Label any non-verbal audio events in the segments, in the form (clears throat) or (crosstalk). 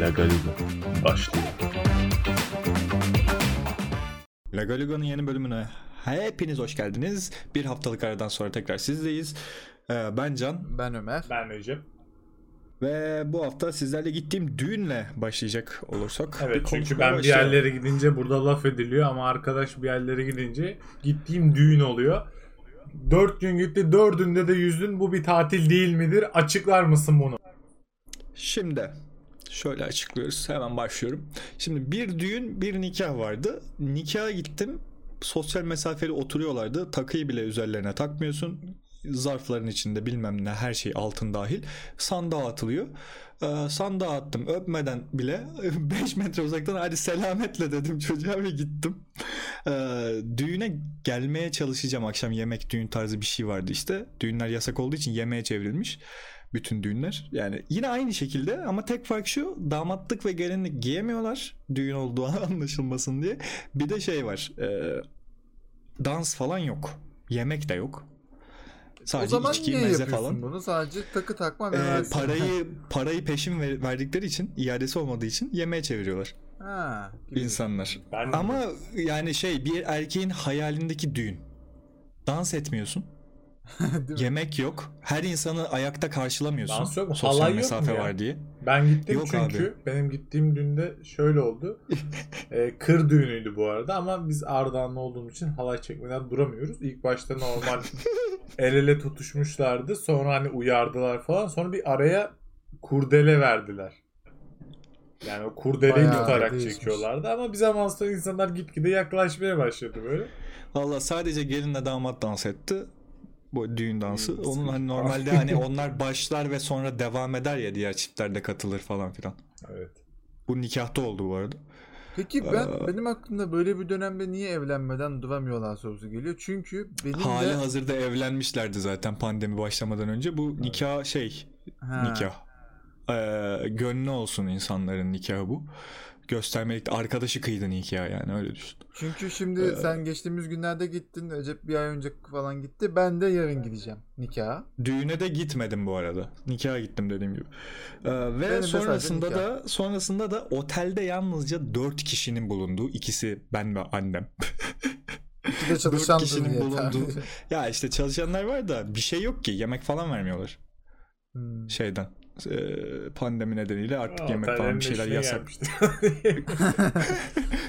La Galiga başlıyor. La Galiga'nın yeni bölümüne hepiniz hoş geldiniz. Bir haftalık aradan sonra tekrar sizdeyiz. Ee, ben Can Ben Ömer. Ben Recep. ve bu hafta sizlerle gittiğim düğünle başlayacak olursak. Evet bir çünkü ben bir başlayalım. yerlere gidince burada laf ediliyor ama arkadaş bir yerlere gidince gittiğim düğün oluyor. Dört gün gitti dördünde de yüzdün bu bir tatil değil midir? Açıklar mısın bunu? Şimdi şöyle açıklıyoruz. Hemen başlıyorum. Şimdi bir düğün, bir nikah vardı. Nikaha gittim. Sosyal mesafeli oturuyorlardı. Takıyı bile üzerlerine takmıyorsun. Zarfların içinde bilmem ne her şey altın dahil. Sandığa atılıyor. Ee, sandığa attım öpmeden bile (laughs) 5 metre uzaktan hadi selametle dedim çocuğa ve gittim. Ee, düğüne gelmeye çalışacağım akşam yemek düğün tarzı bir şey vardı işte. Düğünler yasak olduğu için yemeğe çevrilmiş bütün düğünler. Yani yine aynı şekilde ama tek fark şu damatlık ve gelinlik giyemiyorlar düğün olduğu (laughs) anlaşılmasın diye. Bir de şey var e, dans falan yok. Yemek de yok. o Sadece zaman içki, niye meze yapıyorsun falan. bunu? Sadece takı takma ve E, versin. parayı (laughs) parayı peşin ver- verdikleri için iadesi olmadığı için yemeğe çeviriyorlar ha, gibi. insanlar. Ben Ama yani şey bir erkeğin hayalindeki düğün. Dans etmiyorsun. (laughs) Yemek yok. Her insanı ayakta karşılamıyorsun. Dans yok mu? Sosyal Halay yok mu mesafe ya? var diye. ben gittim Yok çünkü benim gittiğim düğünde şöyle oldu. (laughs) Ee, kır düğünüydü bu arada ama biz Ardahanlı olduğumuz için halay çekmeden duramıyoruz. İlk başta normal (laughs) el ele tutuşmuşlardı. Sonra hani uyardılar falan. Sonra bir araya kurdele verdiler. Yani o kurdeleyi Bayağı tutarak değişmiş. çekiyorlardı ama bir zaman sonra insanlar gitgide yaklaşmaya başladı böyle. Valla sadece gelinle damat dans etti. Bu düğün dansı. Hmm, Onun hani (laughs) normalde hani onlar başlar ve sonra devam eder ya diğer çiftler de katılır falan filan. Evet. Bu nikahta oldu bu arada. Peki ben Aa. benim aklımda böyle bir dönemde niye evlenmeden duramıyorlar sorusu geliyor. Çünkü benim Hali de hazırda evlenmişlerdi zaten pandemi başlamadan önce. Bu nikah şey Ha, nikah. Ee, gönlü olsun insanların nikahı bu. Göstermelik arkadaşı kıydı nikah yani öyle düşün. Çünkü şimdi Ee, sen geçtiğimiz günlerde gittin. Recep bir ay önce falan gitti. Ben de yarın gideceğim nikaha. Düğüne de gitmedim bu arada. Nikaha gittim dediğim gibi. Ee, ve Benim sonrasında da sonrasında da otelde yalnızca 4 kişinin bulunduğu ikisi ben ve annem. İki de (laughs) çalışan kişinin bulunduğu- (laughs) ya işte çalışanlar var da bir şey yok ki yemek falan vermiyorlar Hmm. şeyden. Ee, pandemi nedeniyle artık Aa, yemek falan bir şeyler yasak. (laughs) (laughs)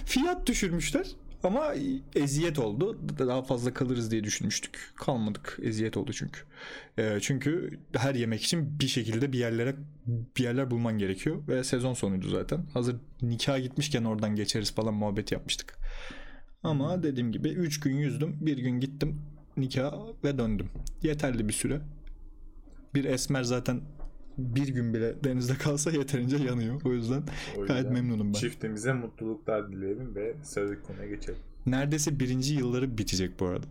Fiyat düşürmüşler ama eziyet oldu. Daha fazla kalırız diye düşünmüştük. Kalmadık. Eziyet oldu çünkü. Ee, çünkü her yemek için bir şekilde bir yerlere bir yerler bulman gerekiyor ve sezon sonuydu zaten. Hazır nikaha gitmişken oradan geçeriz falan muhabbet yapmıştık. Ama dediğim gibi 3 gün yüzdüm. Bir gün gittim nikaha ve döndüm. Yeterli bir süre. Bir esmer zaten bir gün bile denizde kalsa yeterince yanıyor. O yüzden O gayet memnunum ben. Çiftimize mutluluklar dileyelim ve sıradaki konuya geçelim. Neredeyse birinci yılları bitecek bu arada.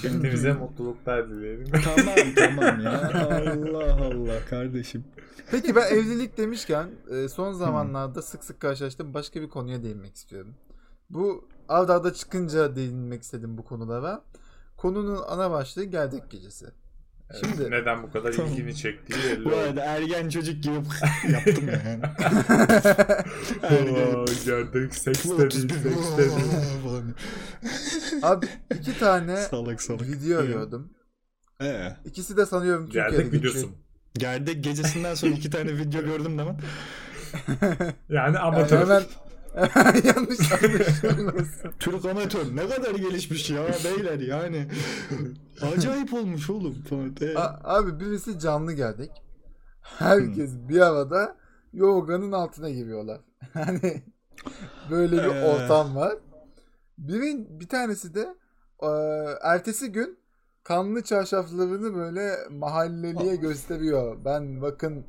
Çiftimize mutluluklar dileyelim. (laughs) tamam tamam ya. Allah Allah kardeşim. Peki ben evlilik demişken e, son zamanlarda sık sık karşılaştığım başka bir konuya değinmek istiyorum. Bu arda çıkınca değinmek istedim bu konulara. Konunun ana başlığı Gerdek Gecesi. Şimdi Neden bu kadar Tamam. ilgini çektiği belli Bu arada ergen çocuk gibi (laughs) yaptım yani. Oo, gördük seks dedi, seks. Falan. abi iki tane salak salak. video arıyordum. Ee, İkisi de sanıyorum Türkiye'de Gerdek videosu. Gerdek gecesinden sonra iki tane video gördüm değil mi? Yani Yani amatör. hemen (laughs) yanlış anlaşılmasın. (laughs) Türk amatör ne kadar gelişmiş ya beyler yani. Acayip olmuş oğlum. Ee, A- abi birisi canlı geldik. Herkes bir arada yoganın altına giriyorlar. (laughs) Hani böyle bir Ee. ortam var. Birin bir tanesi de e, ertesi gün kanlı çarşaflarını böyle mahalleliye gösteriyor. Ben bakın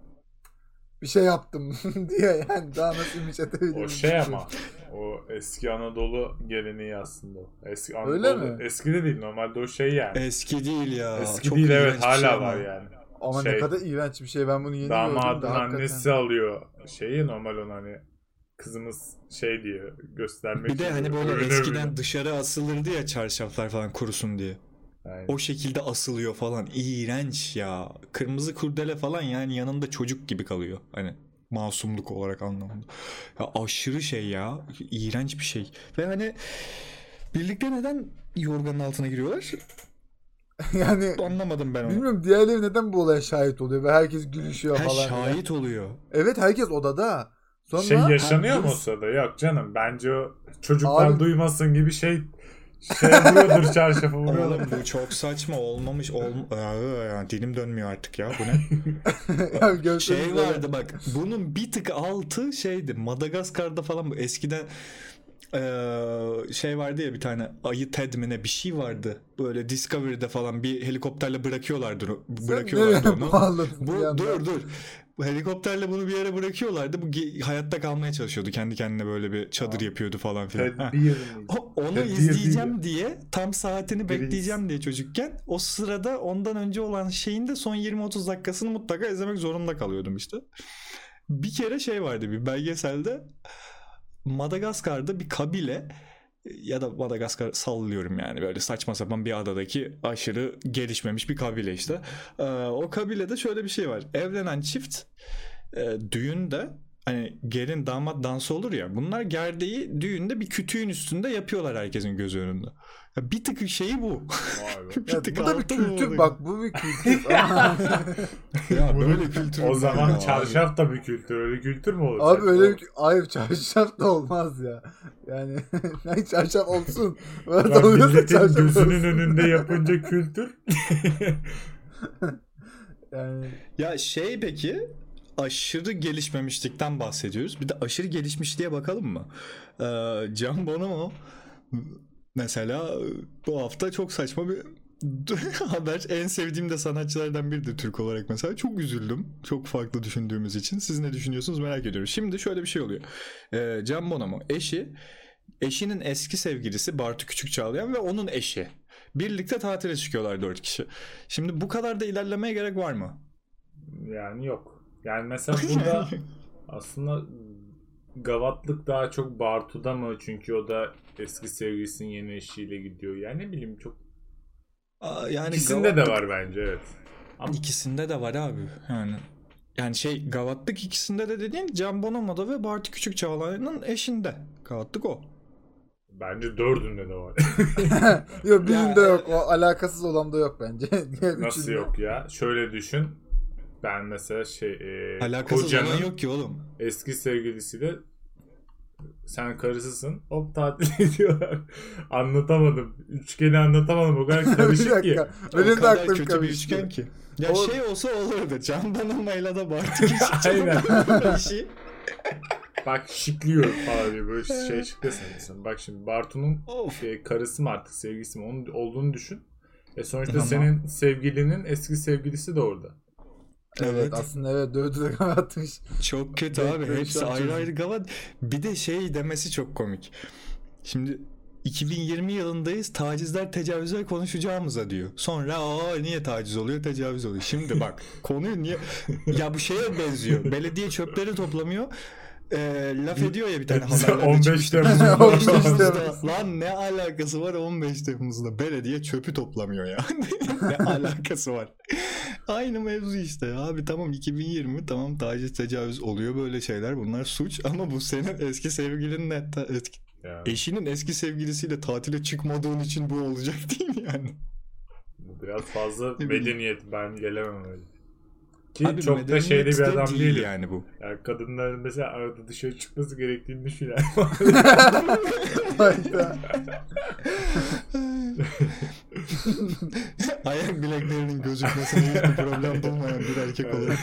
bir şey yaptım (laughs) diye yani daha nasıl imaj atabilirim. O şey ama o eski Anadolu geleneği aslında. Eski Anadolu, Öyle mi? Eski de değil normalde o şey yani. Eski değil ya. eski Çok değil evet hala şey ama. var yani. Ama ne Şey, kadar iğrenç bir şey ben bunu yeni gördüm Damadın da hakikaten. annesi alıyor şeyi normal onu hani kızımız şey diye göstermek Bir de hani böyle eskiden dışarı asılırdı ya çarşaflar falan kurusun diye. Aynen. O şekilde asılıyor falan. İğrenç ya. Kırmızı kurdele falan yani yanında çocuk gibi kalıyor. Hani Masumluk olarak anlamında. Ya aşırı şey ya. iğrenç bir şey. Ve hani birlikte neden yorganın altına giriyorlar? (laughs) yani Anlamadım ben onu. bilmiyorum diğerleri neden bu olaya şahit oluyor ve herkes gülüşüyor Ha, falan. şahit oluyor. Evet herkes odada. Sonra şey yaşanıyor mu o herkes- sırada? Yok canım bence o çocuklar Abi- duymasın gibi şey şey vuruyordur çarşafı vuruyorlar. Oğlum bu çok saçma olmamış. Ol... Aa, ya, dilim dönmüyor artık ya. Bu ne? (laughs) Şey vardı bak. Bunun bir tık altı şeydi. Madagaskar'da falan bu eskiden eee, şey vardı ya bir tane ayı Ted mi ne bir şey vardı. Böyle Discovery'de falan bir helikopterle bırakıyorlardı bırakıyorlardı onu. (laughs) Bu dur dur. Bu helikopterle bunu bir yere bırakıyorlardı. Bu hayatta kalmaya çalışıyordu. Kendi kendine böyle bir çadır yapıyordu falan filan. Onu Tedbir izleyeceğim diye tam saatini Reis. bekleyeceğim diye çocukken o sırada ondan önce olan şeyin de son 20-30 dakikasını mutlaka izlemek zorunda kalıyordum işte. Bir kere şey vardı bir belgeselde Madagaskar'da bir kabile ya da Madagaskar sallıyorum yani böyle saçma sapan bir adadaki aşırı gelişmemiş bir kabile işte. Ee, o kabilede şöyle bir şey var. Evlenen çift e, düğünde hani gelin damat dansı olur ya bunlar gerdeği düğünde bir kütüğün üstünde yapıyorlar herkesin gözü önünde. Ya bir tık şeyi bu. (laughs) Bir tık bu da bir kültür bak bu bir kültür. (laughs) Ya böyle kültür. O zaman ya? çarşaf da bir kültür. Öyle kültür mü olacak? Abi öyle bir hayır çarşaf da olmaz ya. Yani (laughs) yani çarşaf olsun. Böyle oluyorsa milletin çarşaf gözünün olsun. önünde yapınca kültür. Yani Ya şey peki aşırı gelişmemişlikten bahsediyoruz. Bir de aşırı gelişmişliğe bakalım mı? Ee, Can Bonomo mesela bu hafta çok saçma bir (laughs) haber. En sevdiğim de sanatçılardan biridir Türk olarak mesela. Çok üzüldüm. Çok farklı düşündüğümüz için. Siz ne düşünüyorsunuz merak ediyorum. Şimdi şöyle bir şey oluyor. Ee, Can Bonomo eşi eşinin eski sevgilisi Bartu Küçük Çağlayan ve onun eşi. Birlikte tatile çıkıyorlar dört kişi. Şimdi bu kadar da ilerlemeye gerek var mı? Yani yok. Yani mesela (laughs) burada aslında gavatlık daha çok Bartu'da mı? Çünkü o da eski sevgilisinin yeni eşiyle gidiyor. Yani ne bileyim çok Aa, yani ikisinde de gavatlık- var bence evet. Ama İkisinde de var abi. Yani yani şey gavatlık ikisinde de dediğin Can Bonomo'da ve Bartu Küçük Çağlayan'ın eşinde. Gavatlık o. bence dördünde de var. (laughs) yok birinde Ya, yok. O alakasız olan da yok bence. (laughs) Nasıl yok ya? Şöyle düşün. Ben mesela şey e, Alakasız kocanın olan yok ki oğlum. eski sevgilisiyle sen karısısın. Hop tatil (laughs) ediyorlar. Anlatamadım. Üçgeni anlatamadım. O kadar (laughs) bir karışık ki. dakika. o Benim de kadar aklım kötü bir üçgen ki. Ya O- şey olsa olurdu. Can Bonomo'yla da (laughs) Bartu Küçük Aynen. Eşi. Bak şikliyor falan diye böyle şey şıklasın. Bak şimdi Bartu'nun Of. e, karısı mı artık sevgilisi mi onun olduğunu düşün. E sonuçta Tamam. senin sevgilinin eski sevgilisi de orada. Evet, Evet. aslında evet dövdü de kapatmış. Çok kötü abi. Hepsi ayrı ayrı gavat. Bir de şey demesi çok komik. Şimdi 2020 yılındayız. Tacizler, tecavüzler konuşacağımıza diyor. Sonra aa niye taciz oluyor, tecavüz oluyor. Şimdi bak (laughs) konuyu niye ya bu şeye benziyor. Belediye çöpleri toplamıyor. Ee, laf ediyor ya bir tane (laughs) haberlerde 15 çıkmıştı. Temmuz'da (laughs) 15 Temmuz'da. Temmuz. Lan ne alakası var 15 Temmuz'da? Belediye çöpü toplamıyor ya. ne alakası var? (laughs) Aynı mevzu işte. Abi tamam 2020 tamam taciz tecavüz oluyor böyle şeyler. Bunlar suç (laughs) ama bu senin eski sevgilinle eski, Yani eşinin eski sevgilisiyle tatile çıkmadığın için bu olacak (laughs) değil mi yani? bu biraz fazla medeniyet. Ben gelemem öyle. Ki Abi çok da şeyde bir de adam değil değilim. yani bu. Yani kadınların mesela arada dışarı çıkması gerektiğini düşünen. (laughs) Ayak bileklerinin gözükmesine hiçbir problem bulmayan bir erkek olarak.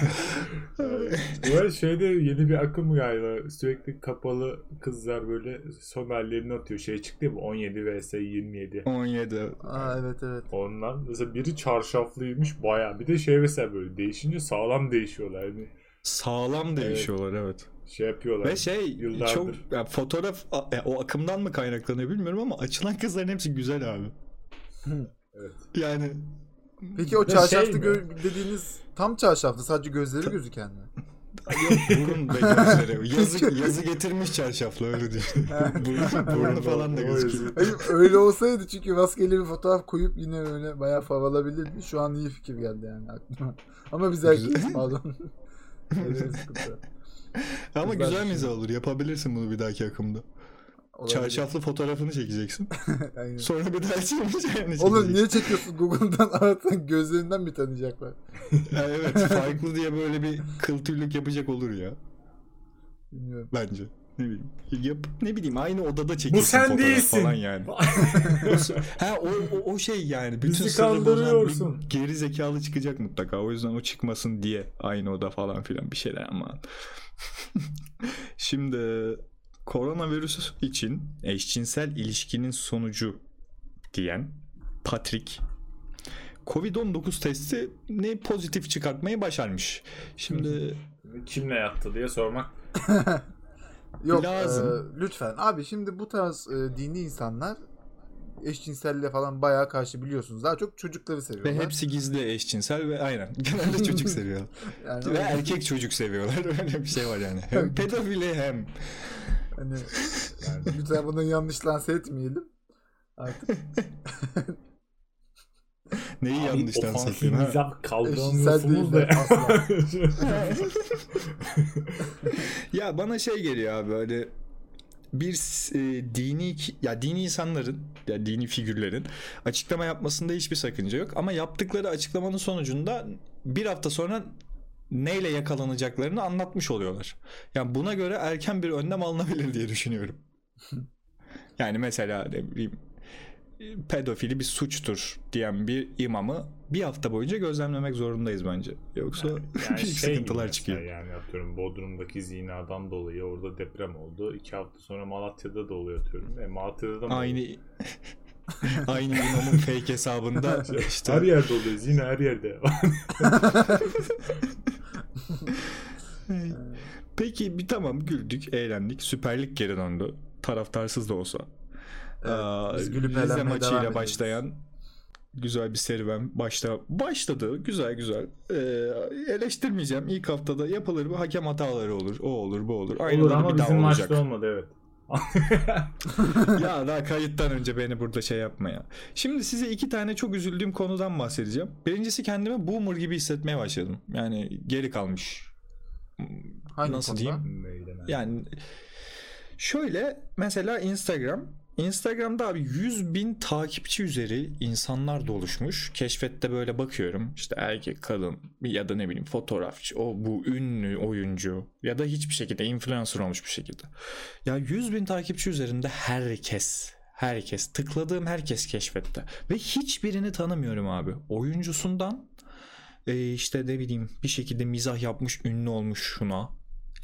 (laughs) Bu arada şeyde yeni bir akım galiba. Sürekli kapalı kızlar böyle son hallerini atıyor. Şey çıktı ya bu 17 vs 27. 17. Aa, evet evet. Ondan mesela biri çarşaflıymış baya. Bir de şey mesela böyle değişince sağlam değişiyorlar. Yani Sağlam değişiyorlar evet. şey yapıyorlar. Ve şey Yıllardır. çok ya fotoğraf a- ya o akımdan mı kaynaklanıyor bilmiyorum ama açılan kızların hepsi güzel abi. Evet. Yani Peki o çarşaflı şey gö- dediğiniz tam çarşaflı sadece gözleri gözüken mi? yok burun ve gözleri. (laughs) Yazı, yazı getirmiş çarşafla öyle düşün. burun, burnu falan da gözüküyor. Hayır, öyle olsaydı çünkü maskeli bir fotoğraf koyup yine öyle bayağı favalabilirdi. Şu an iyi fikir geldi yani aklıma. Ama biz erkeğiz (laughs) pardon. Ama Güzel güzel bir şey. mizah olur. Yapabilirsin bunu bir dahaki akımda. Olabilir. Çarşaflı fotoğrafını çekeceksin. (laughs) Aynen. Sonra bir daha çekmeyeceğini (laughs) Oğlum niye çekiyorsun Google'dan (laughs) aratan gözlerinden mi tanıyacaklar? Ya evet farklı diye böyle bir kıl tüylük yapacak olur ya. Bilmiyorum. Bence. Ne bileyim. Yap, ne bileyim aynı odada çekilsin sen fotoğraf değilsin. falan yani. ha o, o, o şey yani. Bütün Bizi kandırıyorsun. geri zekalı çıkacak mutlaka. O yüzden o çıkmasın diye aynı oda falan filan bir şeyler ama. Şimdi koronavirüs için eşcinsel ilişkinin sonucu diyen Patrick Covid-19 testi ne pozitif çıkartmayı başarmış. Şimdi Kimle yattı diye sormak. (laughs) Yok Lazım. e, lütfen. Abi şimdi bu tarz e, dini insanlar eşcinselliğe falan bayağı karşı biliyorsunuz. Daha çok çocukları ve seviyorlar. hepsi gizli eşcinsel ve aynen (laughs) genelde çocuk seviyor. yani ve erkek çocuk seviyorlar. (laughs) Öyle bir şey var yani. Hem pedofili hem hani (laughs) lütfen bunu yanlış lanse etmeyelim. Artık (laughs) neyi yanlıştan ofansif sakın ha. mizah değil da. asla. (laughs) Ya bana şey geliyor abi böyle bir e, dini ya dini insanların ya dini figürlerin açıklama yapmasında hiçbir sakınca yok ama yaptıkları açıklamanın sonucunda bir hafta sonra neyle yakalanacaklarını anlatmış oluyorlar. Yani buna göre erken bir önlem alınabilir diye düşünüyorum. (laughs) Yani mesela ne bileyim pedofili bir suçtur diyen bir imamı bir hafta boyunca gözlemlemek zorundayız bence. Yoksa Yani (laughs) büyük şey sıkıntılar çıkıyor. Yani atıyorum Bodrum'daki zinadan dolayı orada deprem oldu. İki hafta sonra Malatya'da da oluyor atıyorum. E, Malatya'da da Aynı? (laughs) (laughs) aynı imamın fake hesabında (laughs) işte Her yerde oluyor. Zina her yerde. (laughs) Peki bir tamam güldük, eğlendik. Süper Lig geri döndü. Taraftarsız da olsa. Evet, Aa, biz gülüp Rize maçıyla başlayan güzel bir serüven başta başladı. Güzel güzel. Ee, eleştirmeyeceğim. İlk haftada yapılır bu hakem hataları olur. O olur, bu olur. Aynı Olur ama bir daha bizim olacak. maçta olmadı evet. (laughs) ya daha kayıttan önce beni burada şey yapma ya. Şimdi size iki tane çok üzüldüğüm konudan bahsedeceğim. Birincisi kendimi boomer gibi hissetmeye başladım. Yani geri kalmış. Hangi Nasıl konuda? diyeyim? Yani şöyle mesela Instagram Instagram'da abi 100 bin takipçi üzeri insanlar doluşmuş. Keşfette böyle bakıyorum. İşte erkek, kadın ya da ne bileyim fotoğrafçı, o bu ünlü oyuncu ya da hiçbir şekilde influencer olmuş bir şekilde. Ya 100 bin takipçi üzerinde herkes herkes tıkladığım herkes keşfette ve hiçbirini tanımıyorum abi. Oyuncusundan e, işte ne bileyim bir şekilde mizah yapmış ünlü olmuş şuna.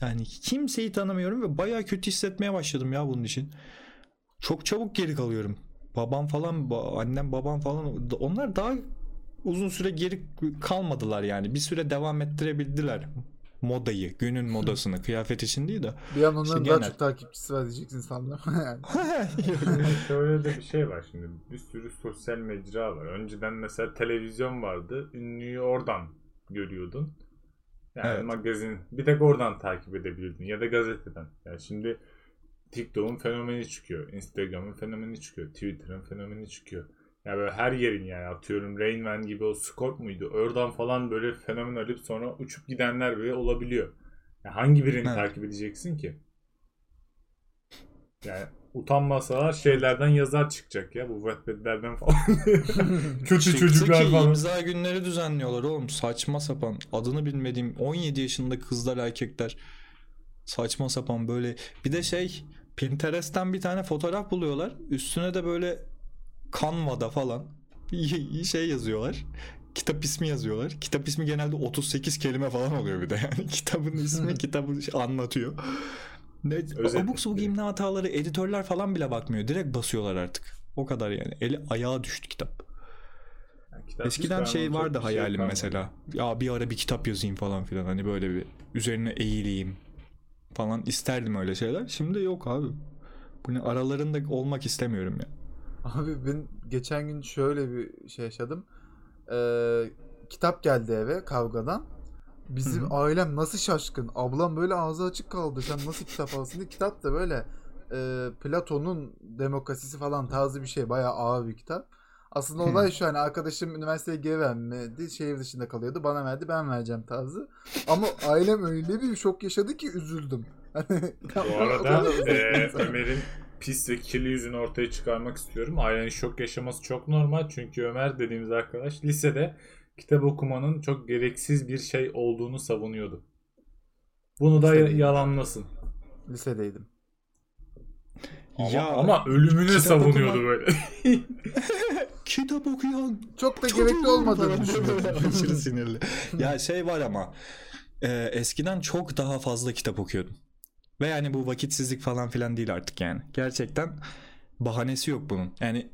Yani kimseyi tanımıyorum ve bayağı kötü hissetmeye başladım ya bunun için. Çok çabuk geri kalıyorum. Babam falan, annem babam falan onlar daha uzun süre geri kalmadılar yani. Bir süre devam ettirebildiler modayı, günün modasını, kıyafet için değil de. Bir an onların İşte daha genel. çok takipçisi var diyeceksin sandım. (laughs) (laughs) şöyle de bir şey var şimdi. Bir sürü sosyal mecra var. Önceden mesela televizyon vardı. Ünlüyü oradan görüyordun. Yani Evet. magazin bir tek oradan takip edebilirdin ya da gazeteden. Yani şimdi TikTok'un fenomeni çıkıyor. Instagram'ın fenomeni çıkıyor. Twitter'ın fenomeni çıkıyor. Yani böyle her yerin yani atıyorum Rain Man gibi o Scott muydu? Oradan falan böyle fenomen alıp sonra uçup gidenler bile olabiliyor. Yani hangi birini Evet. takip edeceksin ki? Yani utanmasalar şeylerden yazar çıkacak ya bu Wattpad'lerden falan. (laughs) Kötü Çıktı çocuklar ki falan. imza günleri düzenliyorlar oğlum. Saçma sapan. Adını bilmediğim 17 yaşında kızlar erkekler. Saçma sapan böyle. Bir de şey Pinterest'ten bir tane fotoğraf buluyorlar. Üstüne de böyle Canva'da falan (laughs) şey yazıyorlar. Kitap ismi yazıyorlar. Kitap ismi genelde 38 kelime falan oluyor bir de (laughs) yani. Kitabın ismi kitabı anlatıyor. Ne, abuk direkt. imla hataları editörler falan bile bakmıyor. Direkt basıyorlar artık. O kadar yani. Eli ayağa düştü kitap. Yani kitap Eskiden şey vardı şey hayalim kalmadı. mesela. Ya bir ara bir kitap yazayım falan filan. Hani böyle bir üzerine eğileyim falan isterdim öyle şeyler. Şimdi yok abi. Bunu aralarında olmak istemiyorum ya. Abi ben geçen gün şöyle bir şey yaşadım. Ee, kitap geldi eve kavgadan. Bizim Hı hı. ailem nasıl şaşkın. Ablam böyle ağzı açık kaldı. Sen nasıl kitap alsın diye. Kitap da böyle e, Platon'un demokrasisi falan tarzı bir şey. Bayağı ağır bir kitap. Aslında olay şu hani arkadaşım üniversiteye geri vermedi. Şehir dışında kalıyordu. Bana verdi ben vereceğim tarzı. Ama (laughs) ailem öyle bir şok yaşadı ki üzüldüm. Hani, (laughs) Bu arada e. Ömer'in pis ve kirli yüzünü ortaya çıkarmak istiyorum. Ailenin şok yaşaması çok normal. Çünkü Ömer dediğimiz arkadaş lisede kitap okumanın çok gereksiz bir şey olduğunu savunuyordu. Bunu da Lisedeydim. yalanlasın. Lisedeydim. Ama, Ya, ama ölümüne savunuyordu okuma- böyle. (laughs) Kitap okuyan Çok da gerekli olmadığını düşünüyorum. (laughs) Aşırı sinirli. (laughs) ya şey var ama e, eskiden çok daha fazla kitap okuyordum. Ve yani bu vakitsizlik falan filan değil artık yani. Gerçekten bahanesi yok bunun. Yani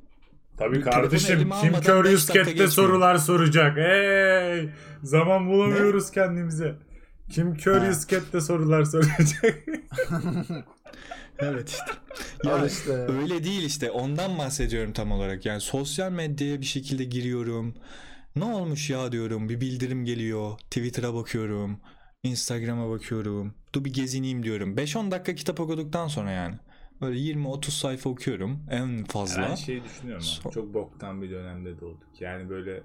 Tabii Bir kardeşim kim Curious Cat'te sorular soracak. Hey! Zaman bulamıyoruz kendimize. Kim Curious Cat'te sorular soracak. Evet işte. (laughs) Ya işte. öyle değil işte. Ondan bahsediyorum tam olarak. Yani sosyal medyaya bir şekilde giriyorum. Ne olmuş ya diyorum. Bir bildirim geliyor. Twitter'a bakıyorum. Instagram'a bakıyorum. Dur bir gezineyim diyorum. 5-10 dakika kitap okuduktan sonra yani. Böyle 20-30 sayfa okuyorum en fazla. Ben şey düşünüyorum So- çok boktan bir dönemde doğduk. Yani böyle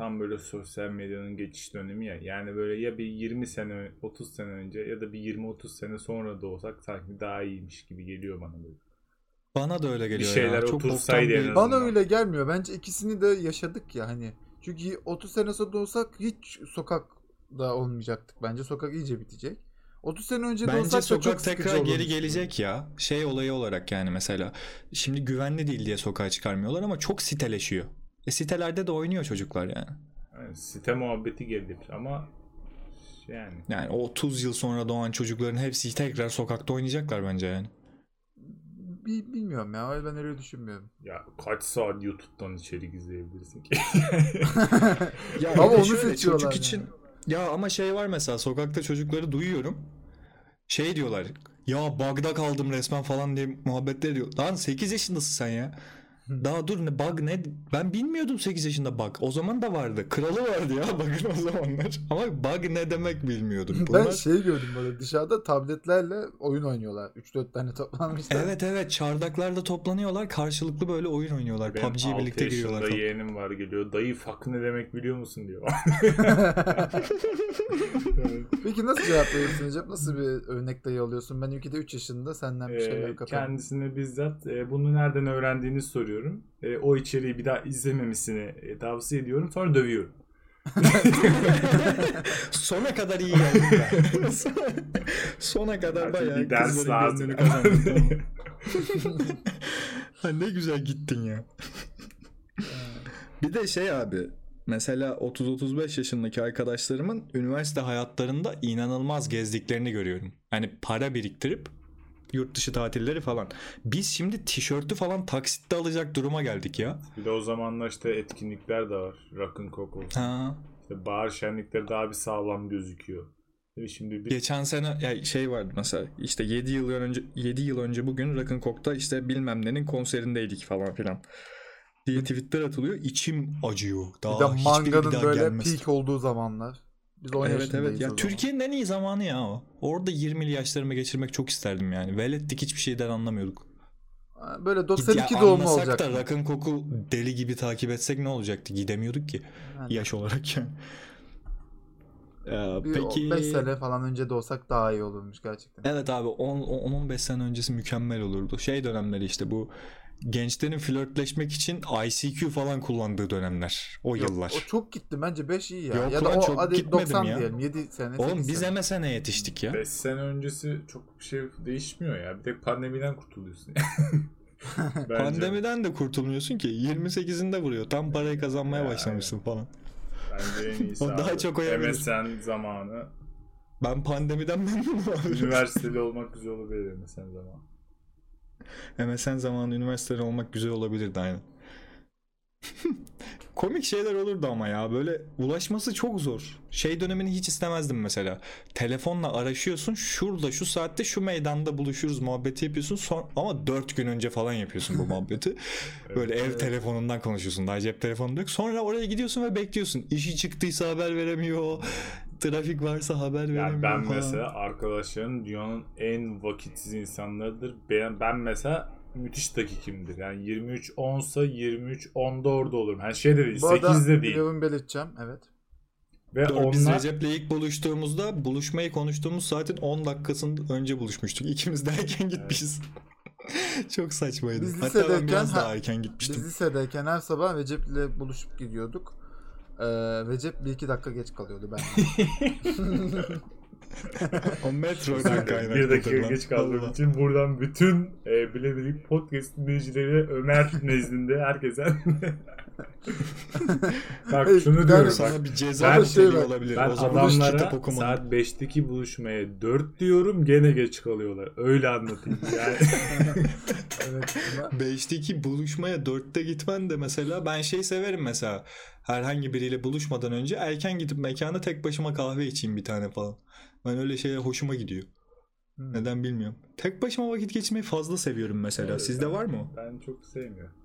tam böyle sosyal medyanın geçiş dönemi ya. Yani böyle ya bir 20 sene 30 sene önce ya da bir 20-30 sene sonra doğsak sanki daha iyiymiş gibi geliyor bana böyle. Bana da öyle geliyor şeyler ya. Çok otursaydı en bir- azından. Bana öyle gelmiyor. Bence ikisini de yaşadık ya hani. Çünkü 30 sene sonra olsak hiç sokakta olmayacaktık. Bence sokak iyice bitecek. 30 sene önce de Bence olsak da sokak çok tekrar olurdu. geri gelecek ya. Şey olayı olarak yani mesela. Şimdi güvenli değil diye sokağa çıkarmıyorlar ama çok siteleşiyor. E sitelerde de oynuyor çocuklar yani. Yani site muhabbeti gelir ama yani Yani o 30 yıl sonra doğan çocukların hepsi tekrar sokakta oynayacaklar bence yani. Bi- bilmiyorum ya. Ben öyle düşünmüyorum. ya kaç saat YouTube'dan içerik izleyebilirsin ki? (laughs) Ya Ama onu şöyle, seçiyorlar çocuk yani. için ya ama şey var mesela sokakta çocukları duyuyorum. Şey diyorlar. Ya bug'da kaldım resmen falan diye muhabbetler diyor. Lan 8 yaşındasın sen ya. Daha dur ne bug ne? Ben bilmiyordum 8 yaşında bug. O zaman da vardı. Kralı vardı ya (laughs) bug'ın o zamanlar. Ama bug ne demek bilmiyordum. Bunlar... Ben şey gördüm böyle dışarıda tabletlerle oyun oynuyorlar. 3-4 tane toplanmışlar. Evet evet çardaklarda toplanıyorlar. Karşılıklı böyle oyun oynuyorlar. Benim PUBG'ye 6 birlikte giriyorlar yaşında falan. yeğenim var geliyor. Dayı fuck ne demek biliyor musun diyor. (laughs) (laughs) Peki nasıl cevap veriyorsun Recep? Nasıl bir örnek dayı alıyorsun? Ben ülkede 3 yaşında senden bir şeyler Ee, kaparım. kendisine bizzat e, bunu nereden öğrendiğini soruyorum. E, o içeriği bir daha izlememesini e, tavsiye ediyorum. Sonra dövüyorum. (laughs) Sona kadar iyi ben. (laughs) Sona kadar Artık bayağı bir ders lazım. (laughs) ne güzel gittin ya. bir de şey abi mesela 30-35 yaşındaki arkadaşlarımın üniversite hayatlarında inanılmaz gezdiklerini görüyorum. Hani para biriktirip yurt dışı tatilleri falan. Biz şimdi tişörtü falan taksitte alacak duruma geldik ya. bir de o zamanlar işte etkinlikler de var. Rock'ın olsun. Ha. İşte bahar şenlikleri daha bir sağlam gözüküyor. Şimdi bir Geçen sene ya şey vardı mesela işte 7 yıl önce 7 yıl önce bugün Rock'n'Coke'da işte bilmem nenin konserindeydik falan filan diye tweetler atılıyor. İçim acıyor. Daha bir de manganın bir daha böyle gelmez. peak olduğu zamanlar. Biz 10 Evet evet ya. Türkiye'nin en iyi zamanı ya o. Orada 20'li yaşlarımı geçirmek çok isterdim yani. Velettik hiçbir şeyden anlamıyorduk. Böyle Ya 92 doğumlu anlasak olacak. da Rock'n'Coke'u deli gibi takip etsek ne olacaktı? Gidemiyorduk ki Yani yaş olarak (laughs) yani. Ee, bir peki 5 sene falan önce de olsak daha iyi olurmuş gerçekten. Evet abi 10-15 sene öncesi mükemmel olurdu. Şey dönemleri işte bu gençlerin flörtleşmek için ICQ falan kullandığı dönemler. O Yok, yıllar. O çok gitti bence 5 iyi ya. Yok ya da o çok hadi gitmedim 90 ya. diyelim 7 sene. Oğlum 8 biz sene. MSN'e yetiştik ya. 5 sene öncesi çok bir şey değişmiyor ya. Bir tek pandemiden kurtuluyorsun. (laughs) Pandemiden de kurtulmuyorsun ki. 28'inde vuruyor. Tam parayı kazanmaya Ya, başlamışsın falan. Bence en (laughs) iyisi O daha çok oyabilir. MSN zamanı. Ben pandemiden (laughs) memnunum abi. Üniversiteli olmak güzel olabilir MSN zamanı. MSN zamanı üniversitede olmak güzel olabilirdi aynen. (laughs) Komik şeyler olurdu ama ya böyle ulaşması çok zor. Şey dönemini hiç istemezdim mesela. Telefonla araşıyorsun şurada şu saatte şu meydanda buluşuruz muhabbeti yapıyorsun son ama 4 gün önce falan yapıyorsun bu muhabbeti. (laughs) Böyle ev telefonundan konuşuyorsun daha cep telefonu yok. Sonra oraya gidiyorsun ve bekliyorsun. İşi çıktıysa haber veremiyor. Trafik varsa haber veremiyor Yani ben falan. mesela arkadaşlarım dünyanın en vakitsiz insanlarıdır. Ben, ben mesela müthiş dakikimdir. Yani 23 10'sa 23 10'da orada olurum. Yani şey de değil, Bu arada 8'de değil. biliyorum belirteceğim. Evet. Ve Doğru, biz onlar Recep'le ilk buluştuğumuzda buluşmayı konuştuğumuz saatin 10 dakikasını önce buluşmuştuk. İkimiz de erken gitmişiz. (laughs) Çok saçmaydı. Biz Hatta ben lisedeyken biraz ha- daha erken gitmiştim. Biz lisedeyken her sabah Recep'le buluşup gidiyorduk. Ee, Recep bir iki dakika geç kalıyordu ben. (laughs) O metrodan kaynaklı. bir dakika lan. geç kaldığım için buradan bütün e, Bilemedik podcast dinleyicileri Ömer (laughs) nezdinde herkese (laughs) Bak şunu diyorum bak. Sana bir ceza Ben- şey- olabilir. Ben o zaman adamlara saat 5'teki buluşmaya 4 diyorum gene geç kalıyorlar. Öyle anlatayım. Yani evet. ama 5'teki buluşmaya 4'te gitmen de mesela ben şey severim mesela herhangi biriyle buluşmadan önce erken gidip mekana tek başıma kahve içeyim bir tane falan. Ben öyle şeye hoşuma gidiyor. Hmm. Neden bilmiyorum. Tek başıma vakit geçirmeyi fazla seviyorum mesela. Sizde var mı ben çok sevmiyorum.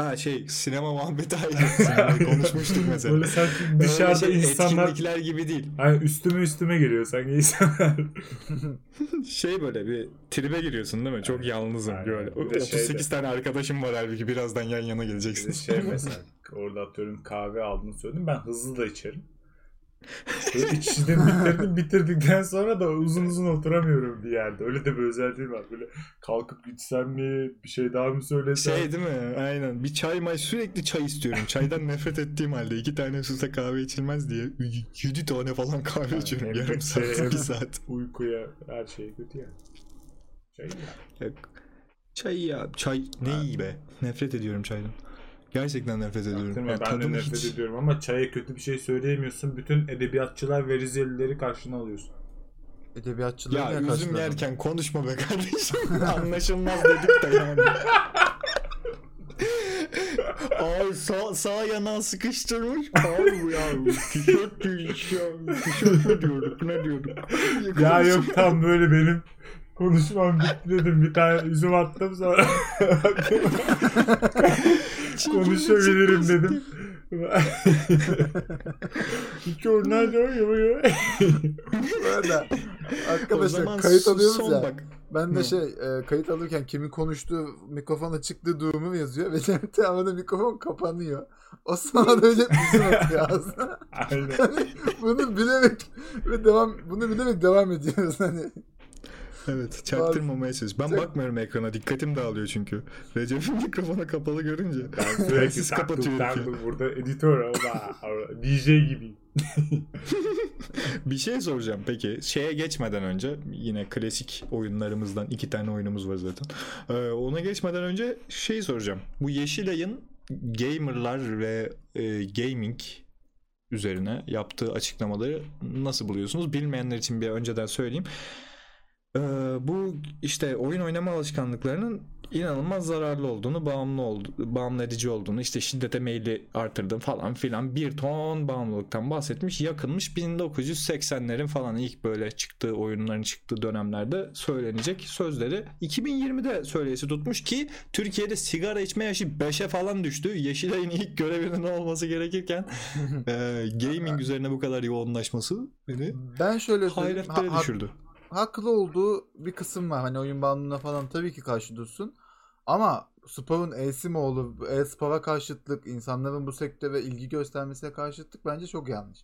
Ha şey sinema muhabbeti ayrı. (laughs) Konuşmuştuk mesela. Böyle sanki dışarıda Öyle şey, insanlar etkinlikler gibi değil. hani üstüme üstüme geliyor sanki insanlar. (laughs) Şey böyle bir tribe giriyorsun değil mi? Çok yalnızım Aynen. böyle. Bir de 38 şeyde- tane arkadaşım var halbuki birazdan yan yana Bir geleceksin. şey (laughs) mesela orada atıyorum kahve aldığını söyledim ben hızlı da içerim. Böyle içişten bitirdim bitirdikten sonra da uzun uzun oturamıyorum bir yerde. Öyle de bir özelliği var. Böyle kalkıp gitsem mi bir şey daha mı söylesem. Şey değil mi? Aynen. Bir çay may sürekli çay istiyorum. Çaydan nefret ettiğim halde iki tane süse kahve içilmez diye 7 tane falan kahve Yani içiyorum. Yarım de saat, şey, bir saat. Uykuya her şey kötü yani. Şey ya. Çay ya. Çay ne iyi be. Nefret ediyorum çaydan. Gerçekten nefret ediyorum. Çaktırma, Yani ben de nefret hiç- ediyorum ama çaya kötü bir şey söyleyemiyorsun. Bütün edebiyatçılar ve Rizelileri karşına alıyorsun. Edebiyatçıları Ya niye üzüm yerken konuşma be kardeşim. (laughs) Anlaşılmaz dedik de yani. (laughs) Ay sağ, sağ yanağı sıkıştırmış. (laughs) Abi ya tişört ya. Tişört ne diyorduk ne diyorduk. Ya yok tam böyle benim konuşmam bitti dedim. Bir tane üzüm attım sonra konuşabilirim dedim. Hiç onlar da yapıyor. O arkadaşlar kayıt alıyoruz son ya. bak. Ben de şey e, kayıt alırken kimin konuştuğu mikrofona çıktığı durumu yazıyor ve (laughs) Cem Teğmen'de mikrofon kapanıyor. O sırada (laughs) öyle bizim atıyor ağzına. Aynen. (laughs) Hani bunu bilerek ve devam bunu bilerek devam ediyoruz hani. Evet çaktırmamaya çalış. Ben bakmıyorum ekrana dikkatim dağılıyor çünkü. Recep'in (laughs) mikrofonu kapalı görünce. Ben sürekli Siz taktık kapatıyor taktık burada editör ama DJ gibi. (laughs) Bir şey soracağım peki. Şeye geçmeden önce yine klasik oyunlarımızdan iki tane oyunumuz var zaten. Ee, ona geçmeden önce şey soracağım. Bu Yeşilay'ın gamerlar ve e, gaming üzerine yaptığı açıklamaları nasıl buluyorsunuz? Bilmeyenler için bir önceden söyleyeyim. Ee, bu işte oyun oynama alışkanlıklarının inanılmaz zararlı olduğunu, bağımlı oldu, bağımlı edici olduğunu, işte şiddete meyli artırdığını falan filan bir ton bağımlılıktan bahsetmiş. Yakınmış 1980'lerin falan ilk böyle çıktığı oyunların çıktığı dönemlerde söylenecek sözleri 2020'de söyleyesi tutmuş ki Türkiye'de sigara içme yaşı 5'e falan düştü. Yeşilay'ın ilk görevinin olması gerekirken (laughs) e, gaming üzerine bu kadar yoğunlaşması beni Ben şöyle hayretlere ha- ha- düşürdü. Haklı olduğu bir kısım var. Hani oyun bağımlılığına falan tabii ki karşı dursun. Ama mi olur? E-spora karşıtlık, insanların bu sektöre ilgi göstermesine karşıtlık bence çok yanlış.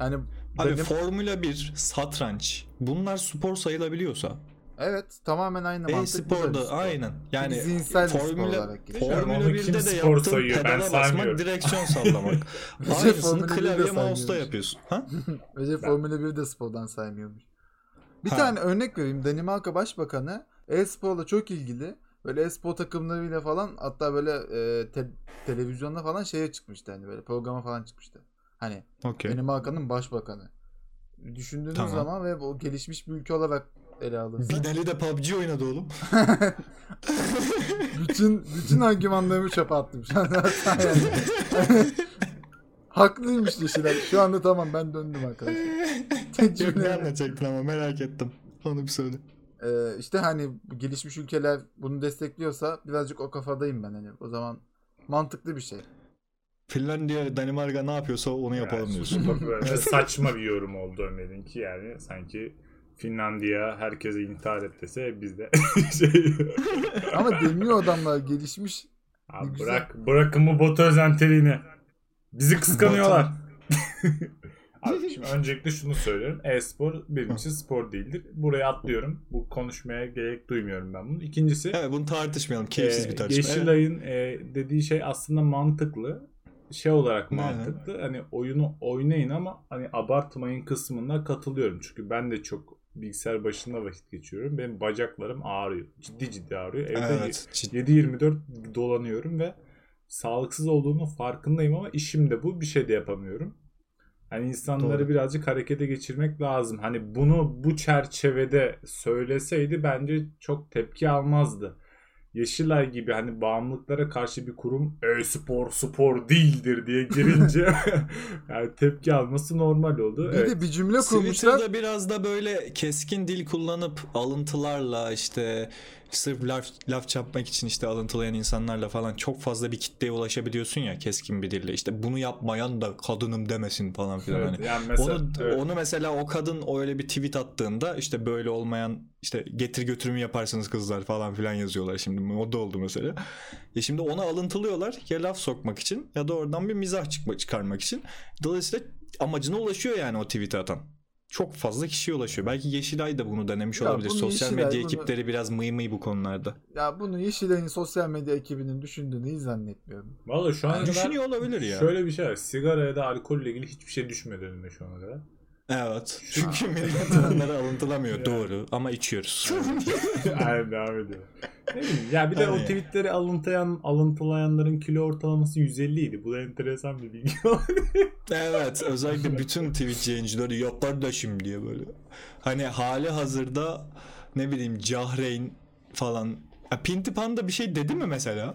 Yani Abi benim- Formula 1, satranç bunlar spor sayılabiliyorsa evet tamamen aynı mantık. güzel bir e-sporda spor. aynen yani zihinsel Formula. Formula Onu kim 1'de de spor yaptığın sayıyor? Ben pedala basmak saymıyorum. direksiyon sallamak. (laughs) Aynısını Formula 1'de klavye mouse'da yapıyorsun. Ha? (laughs) Ben- Formula 1 de spordan saymıyormuş. Bir Ha. tane örnek vereyim. Danimarka Başbakanı e-sporla çok ilgili. Böyle e-spor takımlarıyla falan hatta böyle e, te- televizyonda falan şeye çıkmıştı. Hani böyle programa falan çıkmıştı. Hani Okey. Danimarka'nın başbakanı. Düşündüğünüz Tamam. zaman ve o gelişmiş bir ülke olarak ele alınsa Binali de PUBG oynadı oğlum. (laughs) bütün bütün argümanlarımı çöpe attım (laughs) şu an. (laughs) Haklıymış Yeşilay. Şu anda tamam ben döndüm arkadaşlar. (laughs) Yok ne anlatacaktın ama merak ettim. Onu bir söyle. Ee, işte hani gelişmiş ülkeler bunu destekliyorsa birazcık o kafadayım ben hani. O zaman mantıklı bir şey. Finlandiya, Danimarka ne yapıyorsa onu yapalım Yani diyorsun. saçma bir yorum oldu Ömer'in ki yani sanki Finlandiya herkese intihar et dese biz de (laughs) şey... Ama demiyor adamlar gelişmiş. Abi bırak, bırakın bu bot özenteliğini. Bizi kıskanıyorlar. (laughs) Abi şimdi öncelikle şunu söylüyorum. E-spor benim (laughs) için spor değildir. Buraya atlıyorum. Bu konuşmaya gerek duymuyorum ben bunu. İkincisi Evet bunu tartışmayalım. Keyifsiz e, bir tartışma. Evet. Yeşilay'ın e, dediği şey aslında mantıklı. Şey olarak mantıklı. Hani oyunu oynayın ama hani abartmayın kısmına katılıyorum. Çünkü ben de çok bilgisayar başında vakit geçiriyorum. Benim bacaklarım ağrıyor. Ciddi ciddi ağrıyor. Evde Evet. ciddi. 7-24 dolanıyorum ve sağlıksız olduğunu farkındayım ama işim de bu. Bir şey de yapamıyorum. Hani insanları Doğru. birazcık harekete geçirmek lazım. Hani bunu bu çerçevede söyleseydi bence çok tepki almazdı. Yeşilay gibi hani bağımlılıklara karşı bir kurum e-spor spor değildir diye girince (laughs) yani tepki alması normal oldu. Bir Evet. de bir cümle kurmuşlar. Twitter'da biraz da böyle keskin dil kullanıp alıntılarla işte sırf laf, laf çarpmak için işte alıntılayan insanlarla falan çok fazla bir kitleye ulaşabiliyorsun ya keskin bir dille. İşte bunu yapmayan da kadınım demesin falan filan. Evet, hani. yani mesela, onu evet. onu mesela o kadın öyle bir tweet attığında işte böyle olmayan işte getir götürümü yaparsınız kızlar falan filan yazıyorlar şimdi. O da oldu mesela. Ya şimdi onu alıntılıyorlar ya laf sokmak için ya da oradan bir mizah çıkma, çıkarmak için. Dolayısıyla amacına ulaşıyor yani o tweet'i atan. Çok fazla kişiye ulaşıyor. Belki Yeşilay da bunu denemiş Ya olabilir. bunu Sosyal Yeşilay medya bunu- ekipleri biraz mıy mıy bu konularda. Ya bunu Yeşilay'ın sosyal medya ekibinin düşündüğünü hiç zannetmiyorum. Valla şu ana kadar Düşünüyor olabilir ya. Şöyle bir şey var. Sigara ya da alkolle ilgili hiçbir şey düşmedi önüme şu ana kadar. Evet. Çünkü millet onları (laughs) alıntılamıyor. Ya. Doğru. Ama içiyoruz. (laughs) Aynen devam ediyor. Ya bir de o Aynen. tweetleri alıntılayan, alıntılayanların kilo ortalaması 150 idi. Bu da enteresan bir bilgi. (laughs) Evet özellikle bütün Twitch yayıncıları ya kardeşim diye böyle. Hani hali hazırda ne bileyim Cahreyn falan. Ya Pinti Panda bir şey dedi mi mesela?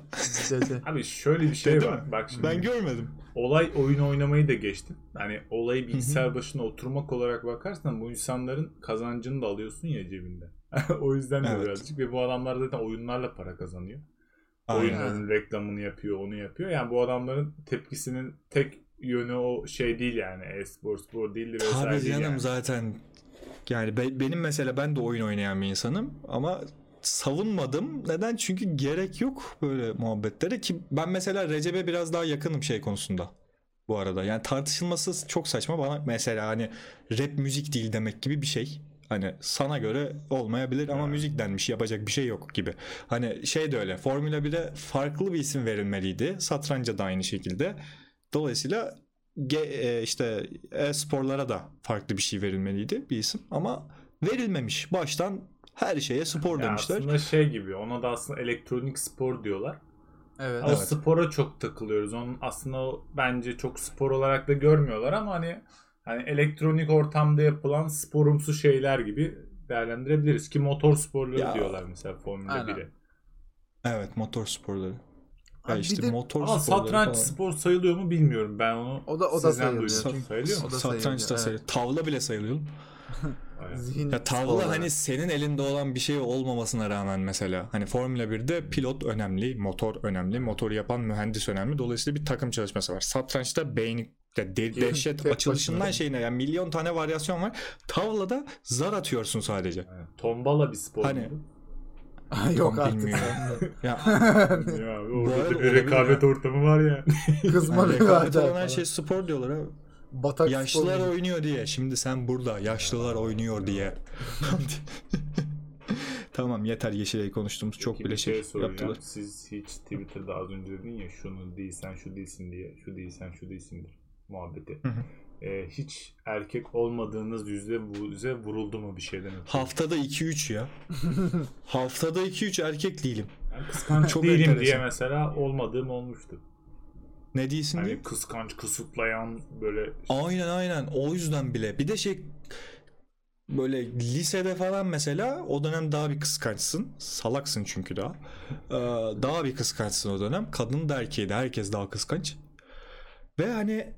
Dedi. (laughs) Abi şöyle bir şey Dedi var. mi? Bak şimdi Ben görmedim. olay oyun oynamayı da geçtim. Hani olayı bilgisayar başına oturmak olarak bakarsan bu insanların kazancını da alıyorsun ya cebinde. (laughs) o yüzden de Evet. birazcık ve bu adamlar zaten oyunlarla para kazanıyor. Oyunların reklamını yapıyor, onu yapıyor. Yani bu adamların tepkisinin tek yönü o şey değil yani. E-spor spor değildir vesaire Tabii değil canım yani. zaten yani be- benim mesela ben de oyun oynayan bir insanım ama savunmadım. Neden? Çünkü gerek yok böyle muhabbetlere ki ben mesela Recep'e biraz daha yakınım şey konusunda. Bu arada yani tartışılması çok saçma bana mesela hani rap müzik değil demek gibi bir şey. Hani sana göre olmayabilir ama müzik denmiş yapacak bir şey yok gibi. Hani şey de öyle Formula 1'e farklı bir isim verilmeliydi. Satranca da aynı şekilde. Dolayısıyla ge- e, işte e-sporlara da farklı bir şey verilmeliydi bir isim ama verilmemiş. Baştan her şeye spor Ya demişler. aslında şey gibi ona da aslında elektronik spor diyorlar. Evet. O Evet. spora çok takılıyoruz. Onun aslında o bence çok spor olarak da görmüyorlar ama hani hani elektronik ortamda yapılan sporumsu şeyler gibi değerlendirebiliriz ki motor sporları Ya. diyorlar mesela Formula Aynen. 1'e. Evet motor sporları. Ya Abi işte de motor Ama sporları satranç falan. spor sayılıyor mu bilmiyorum. Ben onu O da- o da sayılıyor. Çünkü- Sayılıyor mu? O da Satranç sayılıyor, da evet. Tavla bile sayılıyor. (laughs) Zihin Ya tavla sporları. hani senin elinde olan bir şey olmamasına rağmen mesela hani Formula 1'de pilot önemli, motor önemli, motoru yapan mühendis önemli. Dolayısıyla bir takım çalışması var. Satrançta beyin ya de- dehşet açılışından başına. şeyine yani milyon tane varyasyon var. Tavlada zar atıyorsun sadece. Aynen. Tombala bir spor. Hani- muydu? Yok artık. (laughs) Ya ya orada bir rekabet ya. ortamı var ya. Kızma yani rekabet olan her şey spor diyorlar abi. Batak Yaşlılar sporu. oynuyor diye. Şimdi sen burada yaşlılar oynuyor diye. (laughs) tamam yeter Yeşilay'ı konuştuğumuz çok bile şey soracağım. yaptılar. Siz hiç Twitter'da az önce dedin ya şunu değilsen şu değilsin diye. Şu değilsen şu değilsindir muhabbeti. Hı hı. Ee, hiç erkek olmadığınız yüzde yüze vuruldu mu bir şeyden ötürü? Haftada 2-3 ya. (laughs) Haftada 2-3 erkek değilim. Yani kıskanç Çok değilim enteresan. diye mesela olmadığım olmuştu. Ne değilsin diye? Hani kıskanç, kısıtlayan böyle Aynen aynen o yüzden bile. Bir de şey böyle lisede falan mesela o dönem daha bir kıskançsın. Salaksın çünkü daha. Ee, daha bir kıskançsın o dönem. Kadın da erkeği de herkes daha kıskanç. Ve hani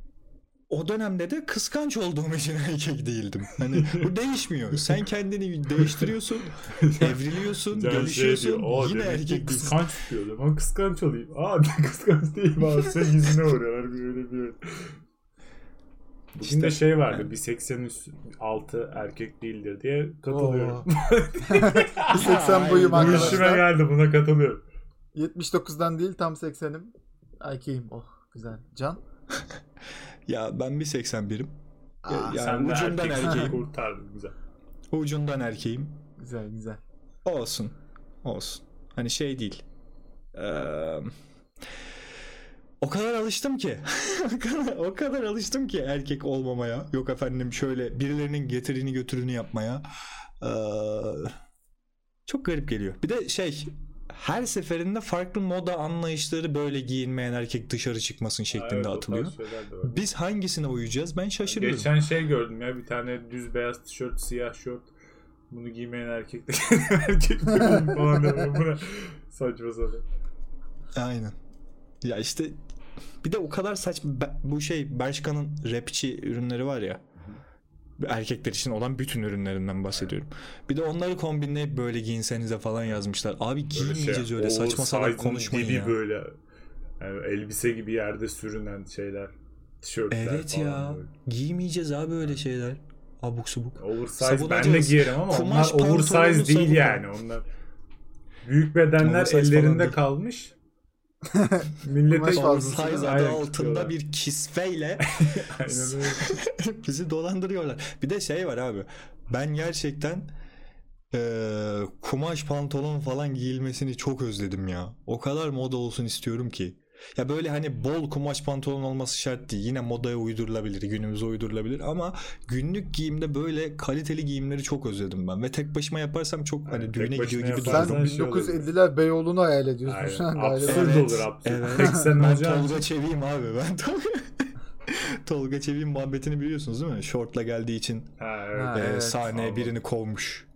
o dönemde de kıskanç olduğum için (laughs) erkek değildim. Hani bu (laughs) değişmiyor. Sen kendini değiştiriyorsun, (laughs) evriliyorsun, şey gelişiyorsun. diyor, "Aa, yine erkek kıskanç diyor. O zaman kıskanç olayım. Aa kıskanç değilim abi. Sen yüzüne vuruyorlar böyle bir. Bugün İşte- de şey vardı. Yani. Bir 80 üstü altı erkek değildir diye katılıyorum. 80 boyum Bu işime arkadaşlar. geldi buna katılıyorum. 79'dan değil tam 80'im. Erkeğim. Oh güzel. Can? Ya ben bir 81'im. Aa, Yani Sen de ucundan erkeğim. (laughs) kurtardın güzel. Ucundan erkeğim. Güzel güzel. Olsun. Olsun. Hani şey değil. Eee, o kadar alıştım ki. (laughs) o, kadar, o kadar alıştım ki erkek olmamaya. Yok efendim şöyle birilerinin getirini götürünü yapmaya. Eee, çok garip geliyor. Bir de şey her seferinde farklı moda anlayışları böyle giyinmeyen erkek dışarı çıkmasın şeklinde Evet, atılıyor. Biz hangisine uyacağız? Ben şaşırıyorum. Geçen şey gördüm ya bir tane düz beyaz tişört, siyah şort. Bunu giymeyen erkek de (laughs) erkek de (laughs) falan diyor. Bu ne? Saçma sapan. Aynen. Ya işte bir de o kadar saçma bu şey Bershka'nın rapçi ürünleri var ya. Erkekler için olan bütün ürünlerinden bahsediyorum. Bir de onları kombinleyip böyle giyinsenize falan yazmışlar. Abi giymeyeceğiz öyle saçma salak konuşmayın dibi ya. böyle yani elbise gibi yerde sürünen şeyler. Tişörtler Evet falan ya. böyle. Giymeyeceğiz abi öyle şeyler. Abuk subuk. Oversize Savunacağız. ben de giyerim ama Kumaş onlar oversize değil savun- yani. Onlar büyük bedenler Oversize ellerinde kalmış. (laughs) Millete fazlası. Adı altında bir kisveyle (laughs) (laughs) bizi dolandırıyorlar. Bir de şey var abi. Ben gerçekten eee, kumaş pantolon falan giyilmesini çok özledim ya. O kadar moda olsun istiyorum ki. Ya böyle hani bol kumaş pantolon olması şart değil. Yine modaya uydurulabilir, günümüze uydurulabilir ama günlük giyimde böyle kaliteli giyimleri çok özledim ben. Ve tek başıma yaparsam çok hani Evet, düğüne gidiyor gibi Sen dururum. şey olur. 1950'ler Beyoğlu'nu hayal ediyorsun şu Aynen. an galiba. Absürt Evet, olur absürt. evet. Sen Ben. Tolga Çevik'im abi. Ben Tolga, (laughs) Tolga Çevik'in muhabbetini biliyorsunuz değil mi? Şortla geldiği için Ha, evet. E, evet. sahneye birini kovmuş.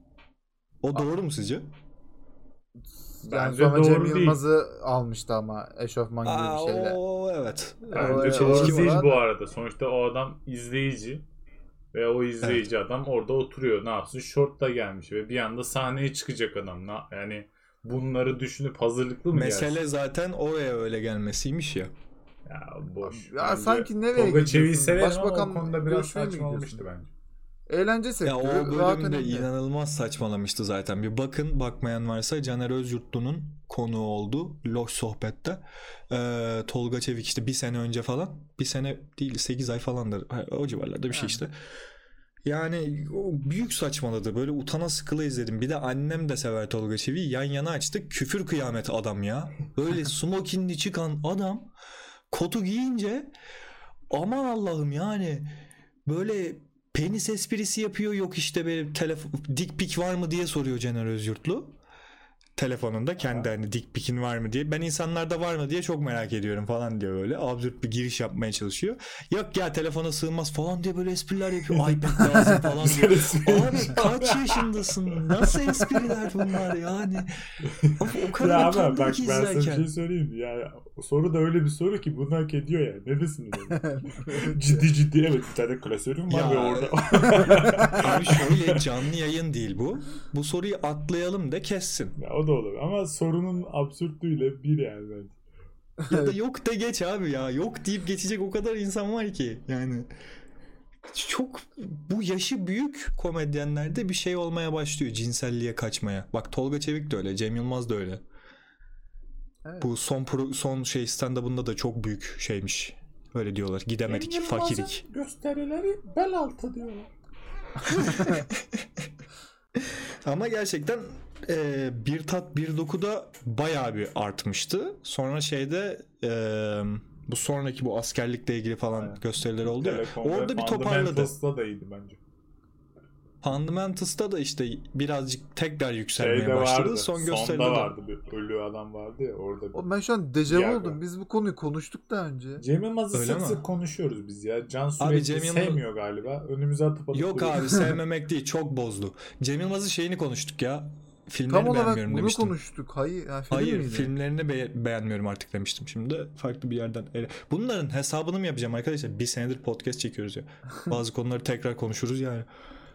O doğru mu sizce? Yani Bence sonra Cem. Yılmaz'ı almıştı ama eşofman gibi Aa, bir şeyle. o evet. Bence doğru orası değil bu da- arada. Sonuçta o adam izleyici. Ve o izleyici adam orada oturuyor. Ne yapsın? Şortla gelmiş ve bir anda sahneye çıkacak adam. Yani bunları düşünüp hazırlıklı mı Mesele gelsin? zaten oraya öyle gelmesiymiş ya. Ya boş. Ya Bence sanki nereye Tolga gidiyorsun? O Başbakan konuda biraz saçma olmuştu bence. Eğlence Ya sektörü o rahat bölümde inanılmaz saçmalamıştı zaten. Bir bakın bakmayan varsa Caner Özyurtlu'nun konuğu oldu. Loş sohbette. Ee, Tolga Çevik işte bir sene önce falan. Bir sene değil 8 ay falandır. O civarlarda bir şey işte. Yani o büyük saçmaladı. Böyle utana sıkıla izledim. Bir de annem de sever Tolga Çevik'i. Yan yana açtık. Küfür kıyameti adam ya. Böyle (laughs) smokinli çıkan adam kotu giyince aman Allah'ım yani böyle penis esprisi yapıyor. Yok işte benim telefon dik pik var mı diye soruyor Caner Özyurtlu. Telefonunda kendi hani dik pikin var mı diye. Ben insanlarda var mı diye çok merak ediyorum falan diyor öyle. Absürt bir giriş yapmaya çalışıyor. Yok ya telefona sığmaz falan diye böyle espriler yapıyor. iPad lazım falan diyor. (laughs) Abi kaç yaşındasın? Nasıl espriler bunlar yani? Of, o kadar Ya ama utandım bak ben sana bir şey söyleyeyim? Yani soru da öyle bir soru ki bunu hak ediyor ya. Ne desin (laughs) ciddi ciddi evet bir tane klasörüm var Ya, ve orada. (laughs) Abi şöyle (laughs) canlı yayın değil bu. Bu soruyu atlayalım da kessin. ya, o da olur ama sorunun absürtlüğüyle bir yani bence. Ya da yok de geç abi ya. Yok deyip geçecek o kadar insan var ki. Yani çok bu yaşı büyük komedyenlerde bir şey olmaya başlıyor cinselliğe kaçmaya. Bak Tolga Çevik de öyle, Cem Yılmaz da öyle. Evet. Bu son pro, son şey stand-up'ında da çok büyük şeymiş. Öyle diyorlar. Gidemedik, fakirik. gösterileri bel altı diyorlar. (laughs) Ama gerçekten e, bir tat bir dokuda bayağı bir artmıştı. Sonra şeyde e, bu sonraki bu askerlikle ilgili falan Aynen. gösteriler oldu ya. Telekom'da Orada bir toparladı. Da iyiydi bence. Fundamentals'ta da işte birazcık tekrar yükselmeye Şeyde başladı. vardı. Son Sonda gösteride de. vardı bir ölü adam vardı ya orada. Bir. Oğlum ben şu an dejavu oldum. Biz bu konuyu konuştuk daha önce. Cem Yılmaz'ı sık mi? sık konuşuyoruz biz ya. Can Abi sürekli Cem Yılmaz- sevmiyor galiba. Önümüze atıp atıp Yok duruyor. abi (laughs) sevmemek değil çok bozdu. Cem Yılmaz'ın şeyini konuştuk ya. Filmlerini Tam beğenmiyorum bunu demiştim. konuştuk. Hayır, ha, film Hayır miydi? filmlerini be- beğenmiyorum artık demiştim. Şimdi farklı bir yerden. ele- Bunların hesabını mı yapacağım arkadaşlar? Bir senedir podcast çekiyoruz ya. (laughs) Bazı konuları tekrar konuşuruz yani.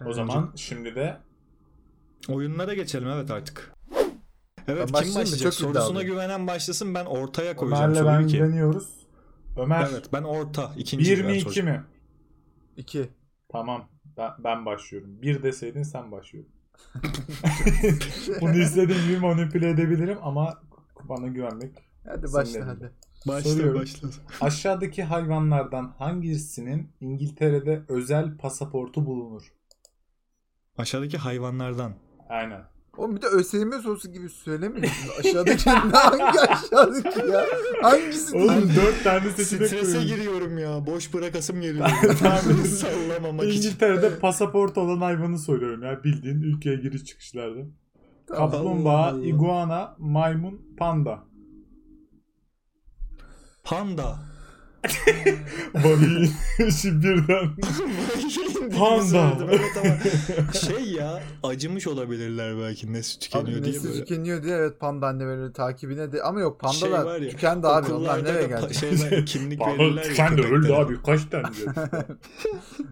O zaman şimdi de Oyunlara geçelim evet artık. Evet kim başlayayım mı? başlayacak? Çok Sorusuna güvenen başlasın ben ortaya koyacağım Ömer'le soruyu ben ki. güveniyoruz. Ömer Evet ben orta ikinci 1 mi ben 2 soracağım. mi? 2. Tamam. Ben, ben başlıyorum. Bir deseydin sen başlıyordun. (laughs) Bunu istediğim gibi manipüle edebilirim ama bana güvenmek. Hadi başla hadi. Başla Soruyorum. başla. Aşağıdaki hayvanlardan hangisinin İngiltere'de özel pasaportu bulunur? Aşağıdaki hayvanlardan. Aynen. Oğlum bir de ÖSYM sorusu gibi söylemiyorsun. Aşağıdaki (laughs) hangi aşağıdaki ya? Hangisi? Oğlum dört tane seçenek Strese koyuyorum. giriyorum ya. Boş bırakasım geliyor. (laughs) Tamam. Sallamamak için. (laughs) İngiltere'de pasaport olan hayvanı soruyorum ya bildiğin ülkeye giriş çıkışlarda. Kaplumbağa, iguana, maymun, panda. Panda. Vay işi birden. (laughs) Panda. Şey ya acımış olabilirler belki nesli tükeniyor Abi diye nesli böyle. tükeniyor diye evet panda anneleri takibine de ama yok panda Şey tükendi abi onlar nereye geldi? şeyler, kimlik (laughs) Panda verirler ya tükendi öldü köpeklere. abi kaç tane diyor.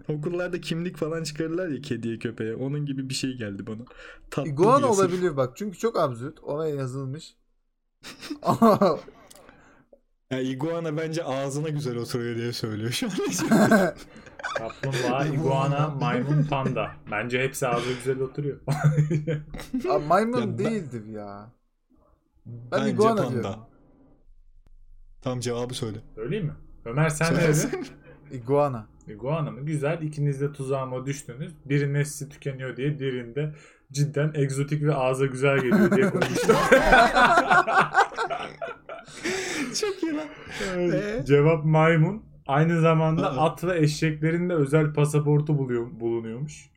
(laughs) Okullarda kimlik falan çıkarırlar ya kediye köpeğe. Onun gibi bir şey geldi bana. Tatlı İguana olabilir bak çünkü çok absürt oraya yazılmış. Ya iguana bence ağzına güzel oturuyor diye söylüyor şu an. (laughs) Kaplumbağa, iguana, maymun, panda. Bence hepsi ağzı güzel oturuyor. Abi maymun Ya ben- değildir ya. Ben bence iguana panda. diyorum. Tam cevabı söyle. Öyle mi? Ömer sen ne dedin? (laughs) Iguana. İguana mı? Güzel. İkiniz de tuzağıma düştünüz. Biri nesli tükeniyor diye diğerinde cidden egzotik ve ağza güzel geliyor diye konuştum. (laughs) (laughs) Çok iyi lan. Ee? Cevap maymun. Aynı zamanda Aa. at ve eşeklerin de özel pasaportu buluyor, bulunuyormuş.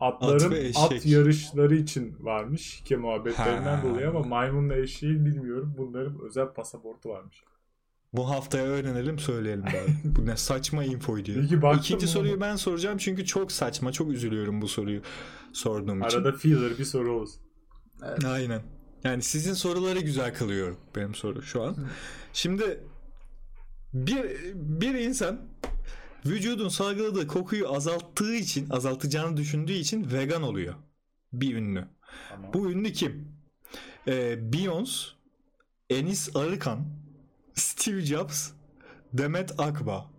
Atların At at, yarışları için varmış hike muhabbetlerinden Ha. dolayı ama maymunla eşeği bilmiyorum. Bunların özel pasaportu varmış. Bu haftaya öğrenelim söyleyelim bari. (laughs) Bu ne saçma infoydu diyor. Ki İkinci mı? soruyu ben soracağım çünkü çok saçma. Çok üzülüyorum bu soruyu sorduğum için. Arada filler bir soru olsun. Evet. Aynen. Yani sizin soruları güzel kılıyor benim soru şu an. Şimdi bir bir insan vücudun salgıladığı kokuyu azalttığı için, azaltacağını düşündüğü için vegan oluyor. Bir ünlü. Tamam. Bu ünlü kim? Ee, Beyoncé, Enis Arıkan, Steve Jobs, Demet Akba.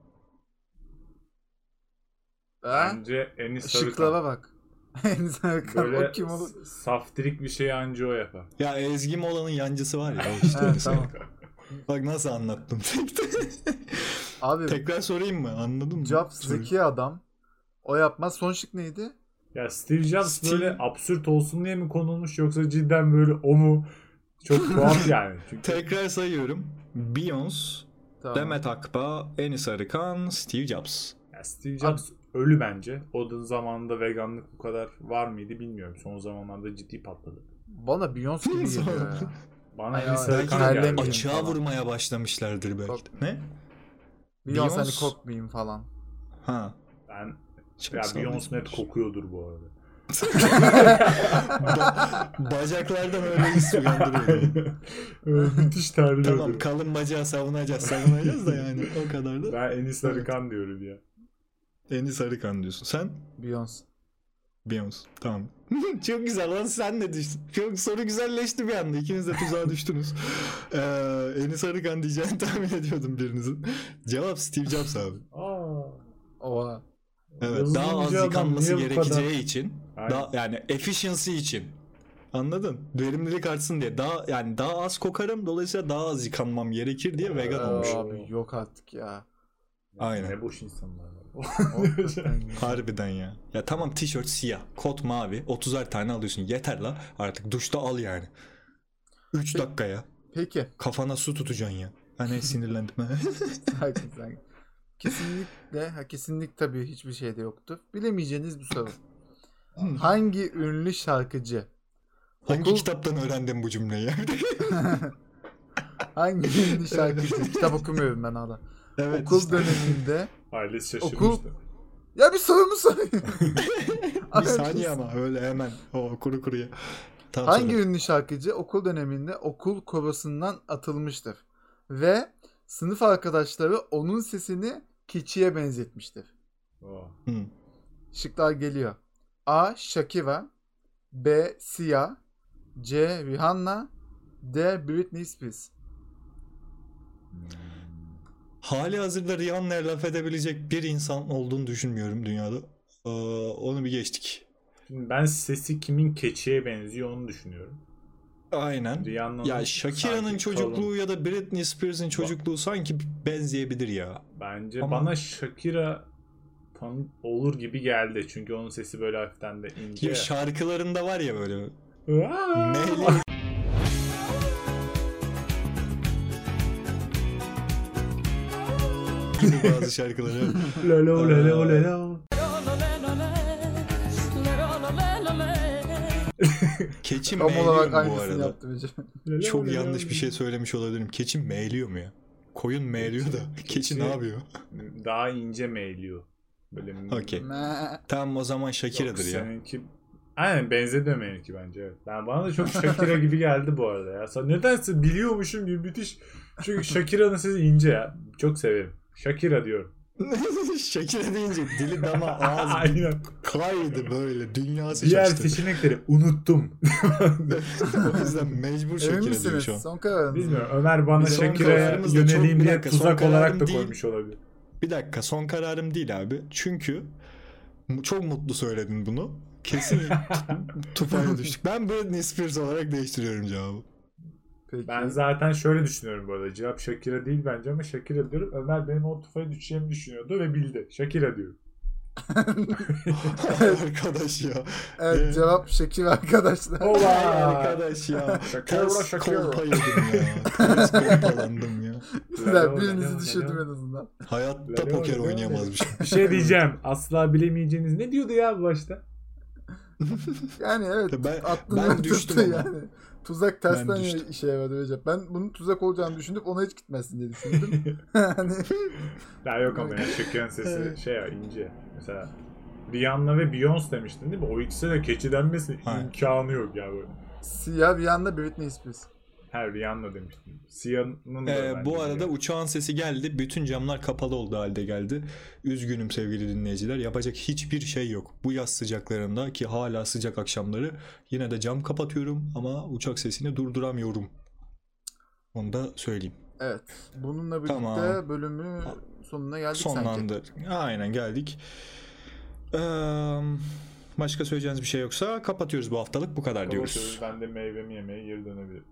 Ha? Bence Enis Arıkan. Şıklara bak. (laughs) Enis Arıkan Böyle o kim olur? saftirik bir şey anca o yapar. Ya Ezgi Mola'nın yancısı var ya (laughs) o işte. Evet, tamam. Bak nasıl anlattım. Abi (laughs) Tekrar sorayım mı? Anladın mı? Jobs zeki adam. O yapmaz. Son şık neydi? Ya Steve Jobs Steve- böyle absürt olsun diye mi konulmuş yoksa cidden böyle o mu? Çok tuhaf yani. Çünkü Tekrar sayıyorum. Beyoncé, Tamam. Demet Akba, Enis Arıkan, Steve Jobs. Ya Steve Jobs ölü bence. O da zamanında veganlık bu kadar var mıydı bilmiyorum. Son zamanlarda ciddi patladı. Bana Beyoncé gibi geliyor ya. (laughs) Bana Ay, Enis ay, Arıkan belki geldi. terlemeyeyim Açığa falan. vurmaya başlamışlardır belki. Çok-. Ne? Beyoncé hani kokmayayım falan. Ha. Ben Çok ya. Beyoncé net kokuyordur bu arada. Ba- bacaklardan öyle his uyandırıyor. Müthiş terliyordur. tamam kalın bacağı savunacağız savunacağız da yani o kadar da. Ben Enis Arıkan diyorum ya. Enis Arıkan diyorsun. Sen? Beyoncé. Beyoncé. Tamam. (laughs) Çok güzel lan sen ne düştün? Çok soru güzelleşti bir anda. İkiniz de tuzağa (laughs) düştünüz. Ee, Enis Arıkan diyeceğini (laughs) tahmin ediyordum birinizin. Cevap Steve Jobs abi. Aa. Oha. Evet, Yazılımcı daha az yıkanması gerekeceği kadar- için, Aynen. daha yani efficiency için. Anladın? Verimlilik artsın diye. Daha yani daha az kokarım dolayısıyla daha az yıkanmam gerekir diye vegan olmuş. Abi yok artık ya. Aynen. Ne boş insanlar. Harbiden ya. Ya tamam tişört siyah, kot mavi, 30'ar tane alıyorsun. Yeter la. Artık duşta al yani. 3 Peki. dakika ya. Peki. Kafana su tutacaksın ya. Hani sinirlendim. (laughs) (laughs) Hakikaten. Kesinlikle, ha kesinlik tabii hiçbir şeyde yoktur. Bilemeyeceğiniz bir soru. Hangi ünlü şarkıcı? Hangi Okul- kitaptan öğrendin bu cümleyi? (laughs) Hangi ünlü şarkıcı? Kitap okumuyorum ben hala. Evet. Okul işte. döneminde. (laughs) Ailesi şaşırmıştı. Okul- Ya bir sorumu sorayım. (laughs) Bir saniye ama öyle hemen. O kuru kuruya. Tamam, Hangi söyle. ünlü şarkıcı okul döneminde okul korosundan atılmıştır? Ve sınıf arkadaşları onun sesini keçiye benzetmiştir. Hı. Şıklar geliyor. A. Shakira B. Sia C. Rihanna D. Britney Spears hali hazırda Rihanna'ya laf edebilecek bir insan olduğunu düşünmüyorum dünyada. Ee, onu bir geçtik. Ben sesi kimin keçiye benziyor onu düşünüyorum. Aynen. Ya Shakira'nın çocukluğu kalın. ya da Britney Spears'ın çocukluğu sanki benzeyebilir ya. Bence Ama- bana Shakira olur gibi geldi. Çünkü onun sesi böyle hafiften de ince. Ya şarkılarında var ya böyle. Aa! Gibi bazı şarkıları. Lolo (laughs) lolo lolo. Keçi Tam meyliyor olarak mu bu aynısını arada? yaptı Çok yanlış bir şey söylemiş olabilirim. Keçi meyliyor mu ya? Koyun meyliyor da. Keçi (laughs) keçi- ne yapıyor? Daha ince meyliyor. Böyle Okey. Me- Tamam o zaman Yok, Shakira'dır ya. Seninki Aynen benzedi benimki bence evet. Ben bana da çok Shakira gibi geldi bu arada ya. Sen nedense biliyormuşum gibi müthiş. Çünkü Shakira'nın sesi ince ya. Çok severim. Shakira diyorum. (laughs) Shakira deyince dili dama (laughs) ağız Aynen. kaydı böyle. Dünyası Diğer şaştı. seçenekleri unuttum. (laughs) o yüzden mecbur Emin Shakira diyor şu an. Son kararınız. Bilmiyorum. Ömer bana Shakira'ya çok- yöneleyim bir diye dakika, son tuzak olarak kararım da değil. koymuş olabilir. Bir dakika son kararım değil abi. Çünkü mu- çok mutlu söyledin bunu. Kesin tufaya düştük. Ben Britney Spears olarak değiştiriyorum cevabı. Peki. Ben zaten şöyle düşünüyorum bu arada. Cevap Shakira değil bence ama Shakira diyorum. Ömer benim o tufaya düşeceğimi düşünüyordu ve bildi. Shakira diyor. (laughs) Arkadaş ya. Evet Ee, cevap Şekil arkadaşlar. Ola! arkadaş ya. Shakira, Ters Shakira. ya. Ters kolpalandım ya. Güzel birinizi düşürdüm en azından. Hayatta poker lalo. oynayamazmışım. Bir şey (laughs) diyeceğim. Asla bilemeyeceğiniz ne diyordu ya bu başta? Yani evet Ben- ben (laughs) düştüm ama. yani. Tuzak tersten işe yaradı Recep. Ben bunun tuzak olacağını düşünüp ona hiç gitmezsin diye düşündüm. (laughs) hani Ya yok ama ya Shakira'nın sesi Evet. şey ya ince. Mesela Rihanna ve Beyoncé demiştin değil mi? O ikisi de keçi denmesi imkanı yok ya böyle. siyah bir yanda Britney Spears. Her Rihanna demiştim. Siyah'ın da Ee, bu arada Rihanna. uçağın sesi geldi. Bütün camlar kapalı oldu halde geldi. Üzgünüm sevgili dinleyiciler. Yapacak hiçbir şey yok. Bu yaz sıcaklarında ki hala sıcak akşamları yine de cam kapatıyorum ama uçak sesini durduramıyorum. Onu da söyleyeyim. Evet. Bununla birlikte Tamam. bölümü sonuna geldik sanki. Sonlandı. Aynen geldik. Ee, başka söyleyeceğiniz bir şey yoksa kapatıyoruz bu haftalık. Bu kadar diyoruz. Kapatıyoruz. Ben de meyvemi yemeye geri dönebilirim.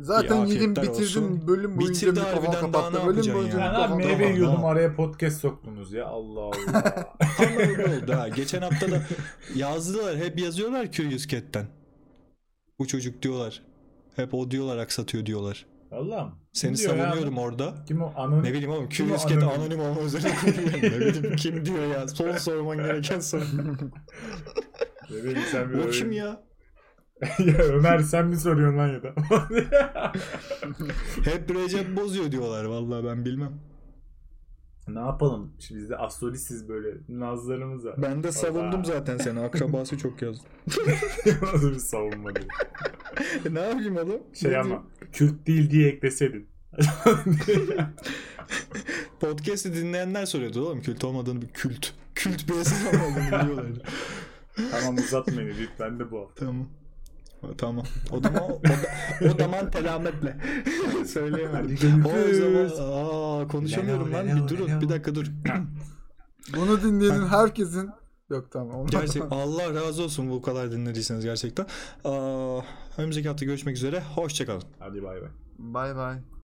Zaten yedim bitirdim olsun. bölüm boyunca Bitirdi mikrofon kapattı. Bölüm boyunca ya? Ben mikrofon abi meyve kapattı. yiyordum araya podcast soktunuz ya. Allah Allah. (laughs) Tam öyle oldu ha. Geçen hafta da yazdılar. Hep yazıyorlar Curious Cat'ten. Bu çocuk diyorlar. Hep o diyorlar aksatıyor diyorlar. Allah'ım. Seni diyor ya? savunuyorum orada. Kim o? Anonim. Ne bileyim oğlum Kim Curious Cat anonim? anonim olma kuruyor. ne bileyim kim diyor ya. Son sorman gereken soru. (laughs) Ne bileyim sen bir o öyle- kim ya? (laughs) ya Ömer sen mi soruyorsun lan ya da? Hep Recep bozuyor diyorlar. Vallahi ben bilmem. ne yapalım? Şimdi bizde astrolisiz böyle nazlarımız var. Ben de savundum zaten seni. Akrabası çok yazdı. (laughs) Nasıl bir savunma diye. (laughs) ne yapayım oğlum? Şey Ne ama diyeyim? Kürt değil diye ekleseydin. Podcast'i dinleyenler soruyordu oğlum. Kült olmadığını bir kült. Kült bir eser olmadığını biliyorlardı. tamam uzatmayın lütfen de bu hafta. Tamam. Tamam. O zaman (laughs) o, da- o zaman telametle. (laughs) Söyleyemedim. O zaman aa, konuşamıyorum lan. Bir durun. Bir dakika dur. (clears throat) Bunu dinleyenin herkesin Yok tamam. Gerçek Allah razı olsun bu kadar dinlediyseniz gerçekten. Aa, önümüzdeki hafta görüşmek üzere. Hoşçakalın. Hadi bay bay. Bay bay.